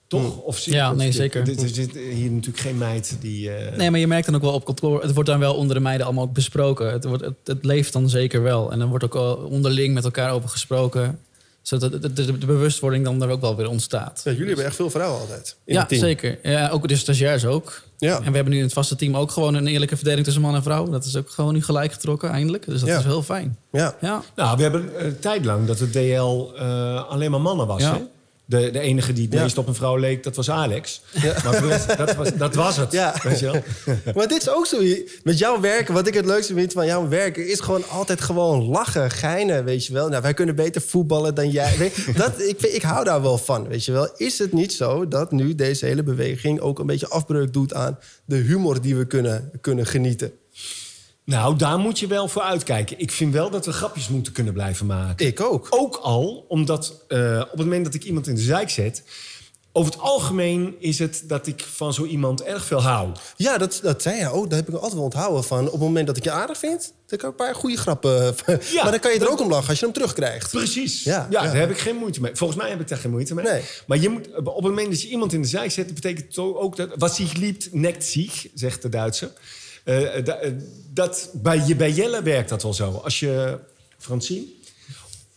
Toch? Of zit- Ja, of nee, zeker. Er zit hier natuurlijk geen meid die. eh, Nee, maar je merkt dan ook wel op kantoor... het wordt dan wel onder de meiden allemaal ook besproken. Het, wordt, het, het leeft dan zeker wel. En dan wordt ook wel onderling met elkaar over gesproken. Zodat de, de, bewustwording dan er ook wel weer ontstaat. ja, jullie hebben echt veel vrouwen altijd. In Ja, het team. zeker. Ja, ook de stagiairs ook. Ja. En we hebben nu in het vaste team ook gewoon een eerlijke verdeling tussen man en vrouw. Dat is ook gewoon nu gelijk getrokken, eindelijk. Dus dat Ja. is heel fijn. Ja. Ja. Nou, we hebben een tijd lang dat het DL eh, alleen maar mannen was. Ja. Hè? De, de enige die het Ja. meest op een vrouw leek, dat was Alex. Maar dat, was, dat was het. Ja. Weet je wel? Maar dit is ook zo. Met jouw werken, wat ik het leukste vind van jouw werken... is gewoon altijd gewoon lachen, geinen, weet je wel. Nou, wij kunnen beter voetballen dan jij. Weet- Dat, ik, ik hou daar wel van, weet je wel. Is het niet zo dat nu deze hele beweging... ook een beetje afbreuk doet aan de humor die we kunnen, kunnen genieten? Nou, daar moet je wel voor uitkijken. Ik vind wel dat we grapjes moeten kunnen blijven maken. Ik ook. Ook al, omdat eh, op het moment dat ik iemand in de zijk zet... over het algemeen is het dat ik van zo iemand erg veel hou. Ja, dat, dat zei je ook. Dat heb ik altijd wel onthouden van... op het moment dat ik je aardig vind... dan kan ik een paar goede grappen... Ja, maar dan kan je er ook om lachen als je hem terugkrijgt. Precies. Ja, Ja, ja. daar heb ik geen moeite mee. Volgens mij heb ik daar geen moeite mee. Nee. Maar je moet, op het moment dat je iemand in de zijk zet... dat betekent ook dat... Wat zich liept, nekt zich, zegt de Duitser. Eh, da- eh, dat, bij, je, bij Jelle werkt dat wel zo. Als je... Francine?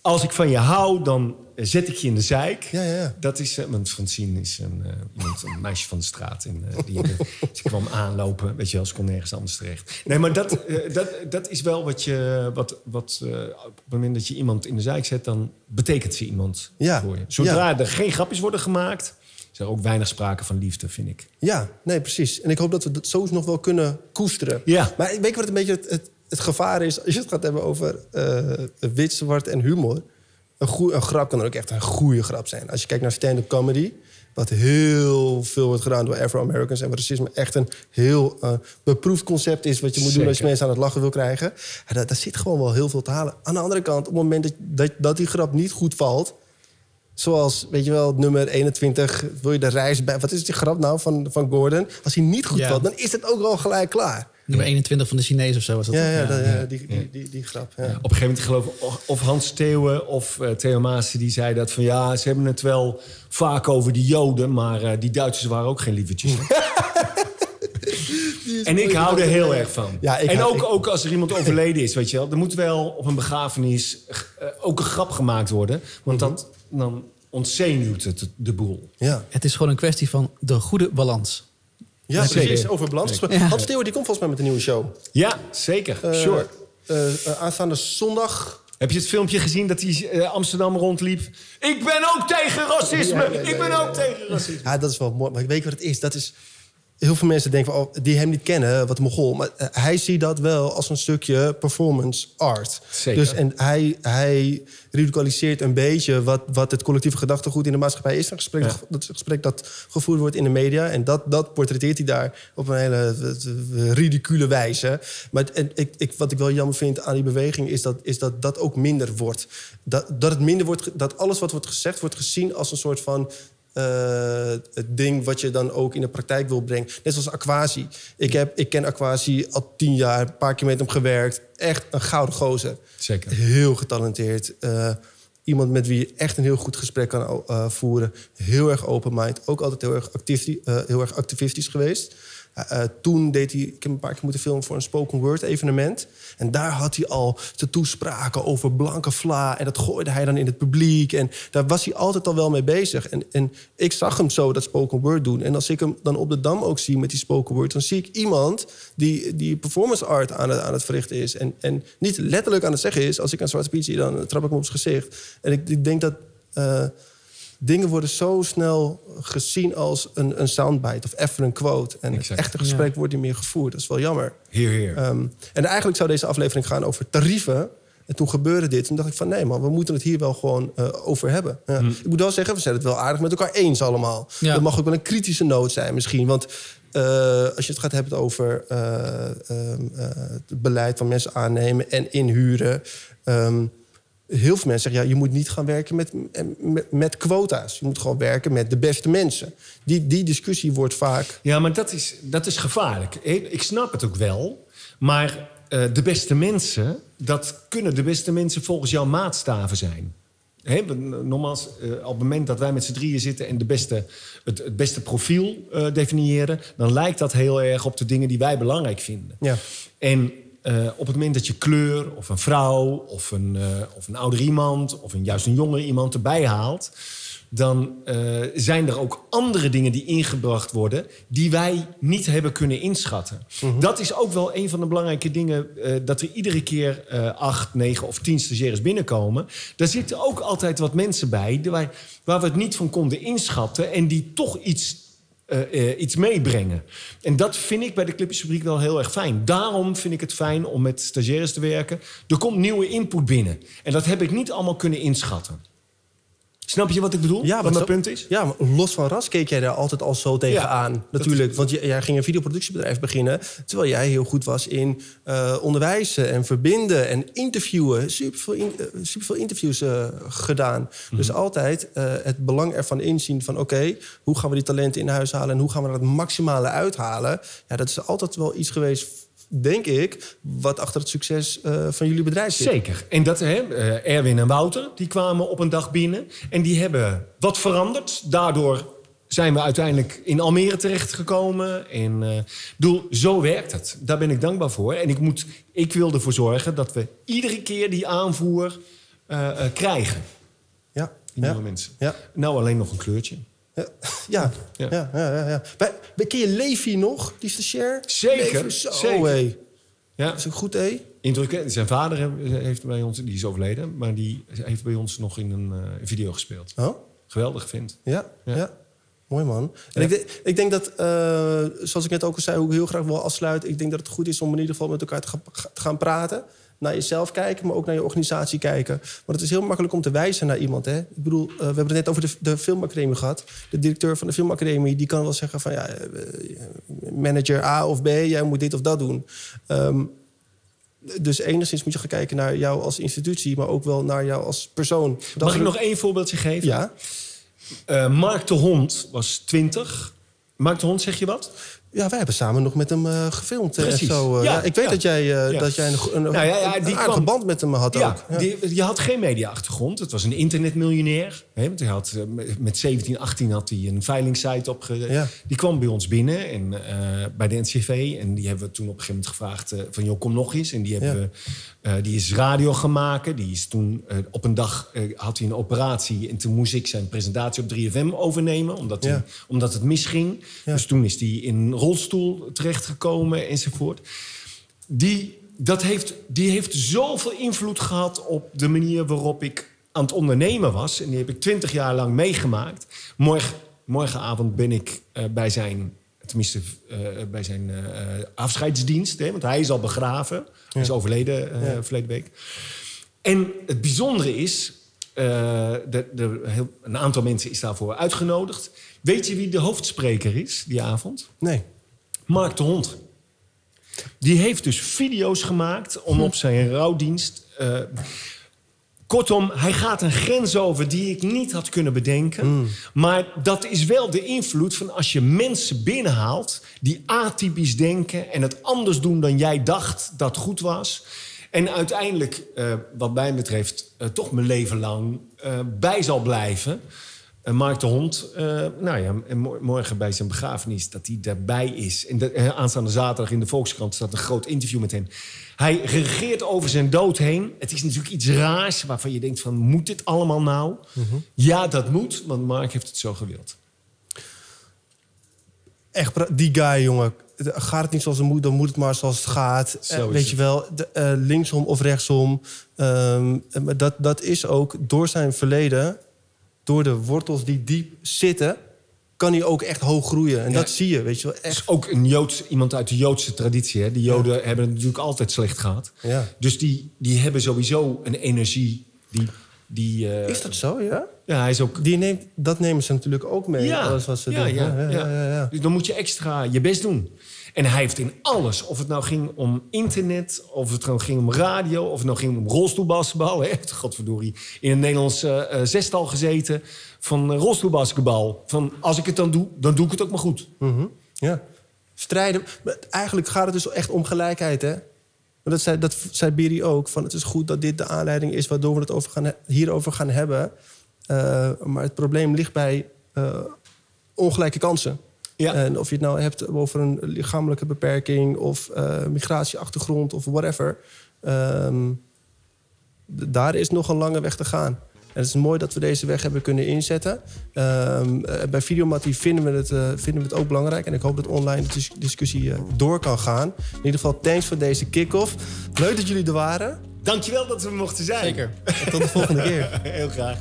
Als ik van je hou, dan zet ik je in de zijk. Ja, ja. Dat is... eh, want Francine is een, iemand, een meisje van de straat. En, eh, die, ze kwam aanlopen. Weet je wel, ze kon nergens anders terecht. Nee, maar dat, dat, dat is wel wat je... Wat, wat, op het moment dat je iemand in de zijk zet... dan betekent ze iemand Ja, voor je. Zodra er geen grapjes worden gemaakt... is er ook weinig sprake van liefde, vind ik. Ja, nee, precies. En ik hoop dat we dat zo nog wel kunnen koesteren. Ja. Maar weet je wat een beetje het, het, het gevaar is... als je het gaat hebben over eh, wit, zwart en humor... Een, grap kan er ook echt een goede grap zijn. Als je kijkt naar stand-up comedy... wat heel veel wordt gedaan door Afro-Americans... en waar racisme echt een heel eh, beproefd concept is... wat je moet doen als je mensen aan het lachen wil krijgen. Daar, daar zit gewoon wel heel veel te halen. Aan de andere kant, op het moment dat, dat, dat die grap niet goed valt... Zoals, weet je wel, nummer 21, wil je de reis bij... Wat is die grap nou van, van Gordon? Als hij niet goed Ja. valt, dan is het ook al gelijk klaar. Nummer 21 van de Chinees of zo was dat. Ja, ja, dat- ja, die, die, die, die grap. Ja. Op een gegeven moment geloof ik of- Hans Theeuwen of eh, Theo Maassen... die zei dat van ja, ze hebben het wel vaak over die Joden... maar eh, die Duitsers waren ook geen lievertjes. en ik hou er heel erg van. Ja, ik en hou- ook, ik- ook als er iemand overleden is, weet je wel... er moet wel op een begrafenis eh, ook een grap gemaakt worden... want dat, dan ontzenuwt het de boel. Ja, Het is gewoon een kwestie van de goede balans. ja precies. Over balans. Ja. Hans Theo, die komt volgens mij met een nieuwe show. Ja, zeker. Eh, sure. eh, aanstaande zondag. Heb je het filmpje gezien dat hij Amsterdam rondliep? Ik ben ook tegen racisme! Ja, ja, ja, ik ben ook tegen racisme! Ja, dat is wel mooi. Maar ik weet wat het is. Dat is... Heel veel mensen denken van, oh, die hem niet kennen, wat mogol. Maar eh, hij ziet dat wel als een stukje performance art. Zeker. Dus, en hij, hij radicaliseert een beetje wat, wat het collectieve gedachtegoed in de maatschappij is. Een gesprek, Ja. dat is een gesprek dat gevoerd wordt in de media. En dat, dat portretteert hij daar op een hele ridicule wijze. Maar en ik, ik, wat ik wel jammer vind aan die beweging... is dat is dat, dat ook minder wordt. Dat, dat het minder wordt, dat alles wat wordt gezegd wordt gezien als een soort van het ding wat je dan ook in de praktijk wil brengen. Net zoals Aquasi. Ik, heb, ik ken Aquasi al tien jaar, een paar keer met hem gewerkt. Echt een gouden gozer. Zeker. Heel getalenteerd. Eh, iemand met wie je echt een heel goed gesprek kan eh, voeren. Heel erg open-mind. Ook altijd heel erg, eh, heel erg activistisch geweest. Eh, eh, toen deed hij, ik heb een paar keer moeten filmen voor een spoken word evenement. En daar had hij al zijn toespraken over blanke vla. En dat gooide hij dan in het publiek. En daar was hij altijd al wel mee bezig. En, en ik zag hem zo dat spoken word doen. En als ik hem dan op de Dam ook zie met die spoken word... dan zie ik iemand die, die performance art aan het, aan het verrichten is. En, en niet letterlijk aan het zeggen is... als ik een Zwarte Piet zie, dan trap ik hem op zijn gezicht. En ik, ik denk dat... eh, dingen worden zo snel gezien als een, een soundbite of even een quote. En het echte gesprek wordt niet meer gevoerd. Dat is wel jammer. Heer, heer. Ehm, en eigenlijk zou deze aflevering gaan over tarieven. En toen gebeurde dit. Toen dacht ik van nee man, we moeten het hier wel gewoon eh, over hebben. Ja. Ik moet wel zeggen, we zijn het wel aardig met elkaar eens allemaal. Ja. Dat mag ook wel een kritische noot zijn misschien. Want eh, als je het gaat hebben over eh, ehm, eh, het beleid van mensen aannemen en inhuren. ehm, heel veel mensen zeggen, ja, je moet niet gaan werken met, met, met quota's. Je moet gewoon werken met de beste mensen. Die, die discussie wordt vaak... Ja, maar dat is, dat is gevaarlijk. Ik snap het ook wel. Maar eh, de beste mensen, dat kunnen de beste mensen volgens jouw maatstaven zijn. Hè, we- nogmaals, eh, op het moment dat wij met z'n drieën zitten en de beste, het, het beste profiel eh, definiëren, dan lijkt dat heel erg op de dingen die wij belangrijk vinden. Ja. En eh, op het moment dat je kleur of een vrouw of een, eh, of een ouder iemand of een, juist een jonger iemand erbij haalt, dan eh, zijn er ook andere dingen die ingebracht worden die wij niet hebben kunnen inschatten. Dat is ook wel een van de belangrijke dingen dat er iedere keer acht, negen of tien stagiaires binnenkomen. Daar zitten ook altijd wat mensen bij die wij, waar we het niet van konden inschatten en die toch iets eh, eh, iets meebrengen. En dat vind ik bij de Clipjesfabriek wel heel erg fijn. Daarom vind ik het fijn om met stagiaires te werken. Er komt nieuwe input binnen. En dat heb ik niet allemaal kunnen inschatten. Snap je wat ik bedoel? Ja, wat mijn punt is? Ja, maar los van ras keek jij daar altijd al zo tegenaan. Ja, natuurlijk. Want jij, jij ging een videoproductiebedrijf beginnen... terwijl jij heel goed was in eh, onderwijzen en verbinden en interviewen. Superveel, in, eh, superveel interviews eh, gedaan. Dus altijd eh, het belang ervan inzien van... oké, hoe gaan we die talenten in huis halen... en hoe gaan we er het maximale uithalen? Ja, dat is altijd wel iets geweest, denk ik... wat achter het succes eh, van jullie bedrijf zit. Zeker. En dat, hè, eh, Erwin en Wouter, die kwamen op een dag binnen. En die hebben wat veranderd. Daardoor zijn we uiteindelijk in Almere terechtgekomen. En eh, bedoel, zo werkt het. Daar ben ik dankbaar voor. En ik, moet, ik wil ervoor zorgen dat we iedere keer die aanvoer krijgen. Ja, Die ja, nieuwe mensen. ja. Nou, alleen nog een kleurtje. Ja, ja, Ja. ja. ja, ken je Levi nog, die stagiair? Zeker, Levi, zo, zeker. hé. Ja, Dat is een goed, hé? indrukwekkend. Zijn vader he- heeft bij ons, die is overleden, maar die heeft bij ons nog in een eh, video gespeeld. Oh, Geweldig vindt. ja, ja. Ja. Mooi, man. En Ja. ik, denk- ik denk dat, eh, zoals ik net ook al zei, hoe ik heel graag wil afsluiten... ik denk dat het goed is om in ieder geval met elkaar te gaan praten. Naar jezelf kijken, maar ook naar je organisatie kijken. Want het is heel makkelijk om te wijzen naar iemand. Hè? Ik bedoel, eh, we hebben het net over de, de filmacademie gehad. De directeur van de filmacademie die kan wel zeggen van... ja, eh, manager A of B, jij moet dit of dat doen. Ehm, dus enigszins moet je gaan kijken naar jou als institutie... maar ook wel naar jou als persoon. Dat Mag ik nog één voorbeeldje geven? Ja, Eh, Mark de Hond was 20. Mark de Hond, zeg je wat? Ja, wij hebben samen nog met hem eh, gefilmd. eh, Precies. zo, eh. ja, Ja, ik weet ja. dat jij, dat jij een, Nou een kwam- band met hem had Ja, ook. Die, die had geen media-achtergrond. Het was een internetmiljonair. Want hij had, eh, met- met 17, 18 had hij een veilingsite. Ja. Die kwam bij ons binnen en, eh, bij de NCV. En die hebben we toen op een gegeven moment gevraagd... eh, van, joh, kom nog eens. En die, hebben Ja. we, die is radio gaan maken. Die is toen op een dag had hij een operatie. En toen moest ik zijn presentatie op 3FM overnemen. Omdat, hij- omdat het misging. Dus toen is hij in een rolstoel terechtgekomen enzovoort. Die, dat heeft, die heeft zoveel invloed gehad op de manier waarop ik aan het ondernemen was. En die heb ik twintig jaar lang meegemaakt. Morgen, morgenavond ben ik eh, bij zijn, tenminste eh, bij zijn eh, afscheidsdienst. Hè, want hij is al begraven. Hij is overleden Ja. verleden week. En het bijzondere is, de, de, heel, een aantal mensen is daarvoor uitgenodigd. Weet je wie de hoofdspreker is die avond? Nee. Mark de Hond. Die heeft dus video's gemaakt om op zijn rouwdienst. Kortom, hij gaat een grens over die ik niet had kunnen bedenken. Maar dat is wel de invloed van als je mensen binnenhaalt die atypisch denken en het anders doen dan jij dacht dat goed was. En uiteindelijk, eh, wat mij betreft, eh, toch mijn leven lang eh, bij zal blijven. En Mark de Hond, nou ja, en mo- morgen bij zijn begrafenis, dat hij daarbij is. En de, aanstaande zaterdag in de Volkskrant staat een groot interview met hem. Hij regeert over zijn dood heen. Het is natuurlijk iets raars waarvan je denkt van, moet dit allemaal nou? Ja, dat moet, want Mark heeft het zo gewild. Echt, die guy, jongen. Gaat het niet zoals het moet, dan moet het maar zoals het gaat. Zo Eh, weet het. je wel, de, eh, linksom of rechtsom. Maar dat, dat is ook door zijn verleden... door de wortels die diep zitten... kan hij ook echt hoog groeien. En Ja. dat zie je, weet je wel. is Echt. ook een Joods, iemand uit de Joodse traditie. Hè? Die Joden hebben het natuurlijk altijd slecht gehad. Ja. Dus die, die hebben sowieso een energie die... die eh, Is dat zo, ja? Ja, hij is ook... Die neemt, dat nemen ze natuurlijk ook mee. Alles wat ze ja, doen. Ja, ja, ja, ja, ja. Dus dan moet je extra je best doen. En hij heeft in alles, of het nou ging om internet, of het nou ging om radio, of het nou ging om rolstoelbasketbal. Hij heeft, godverdorie, in een Nederlands eh, eh, zestal gezeten van eh, rolstoelbasketbal. Van als ik het dan doe, dan doe ik het ook maar goed. Mhm, ja. Strijden. Maar eigenlijk gaat het dus echt om gelijkheid, hè? Maar dat zei, dat zei Biri ook. Van het is goed dat dit de aanleiding is waardoor we het over gaan, hierover gaan hebben. Eh, maar het probleem ligt bij eh, ongelijke kansen. Ja. En of je het nou hebt over een lichamelijke beperking of migratieachtergrond of whatever. ehm, daar is nog een lange weg te gaan. En het is mooi dat we deze weg hebben kunnen inzetten. Ehm, eh, bij Videomattie vinden we, het, eh, vinden we het ook belangrijk. En ik hoop dat online de dis- discussie eh, door kan gaan. In ieder geval, thanks voor deze kick-off. Leuk dat jullie er waren. Dankjewel dat we er mochten zijn. Zeker. En tot de volgende keer. Heel graag.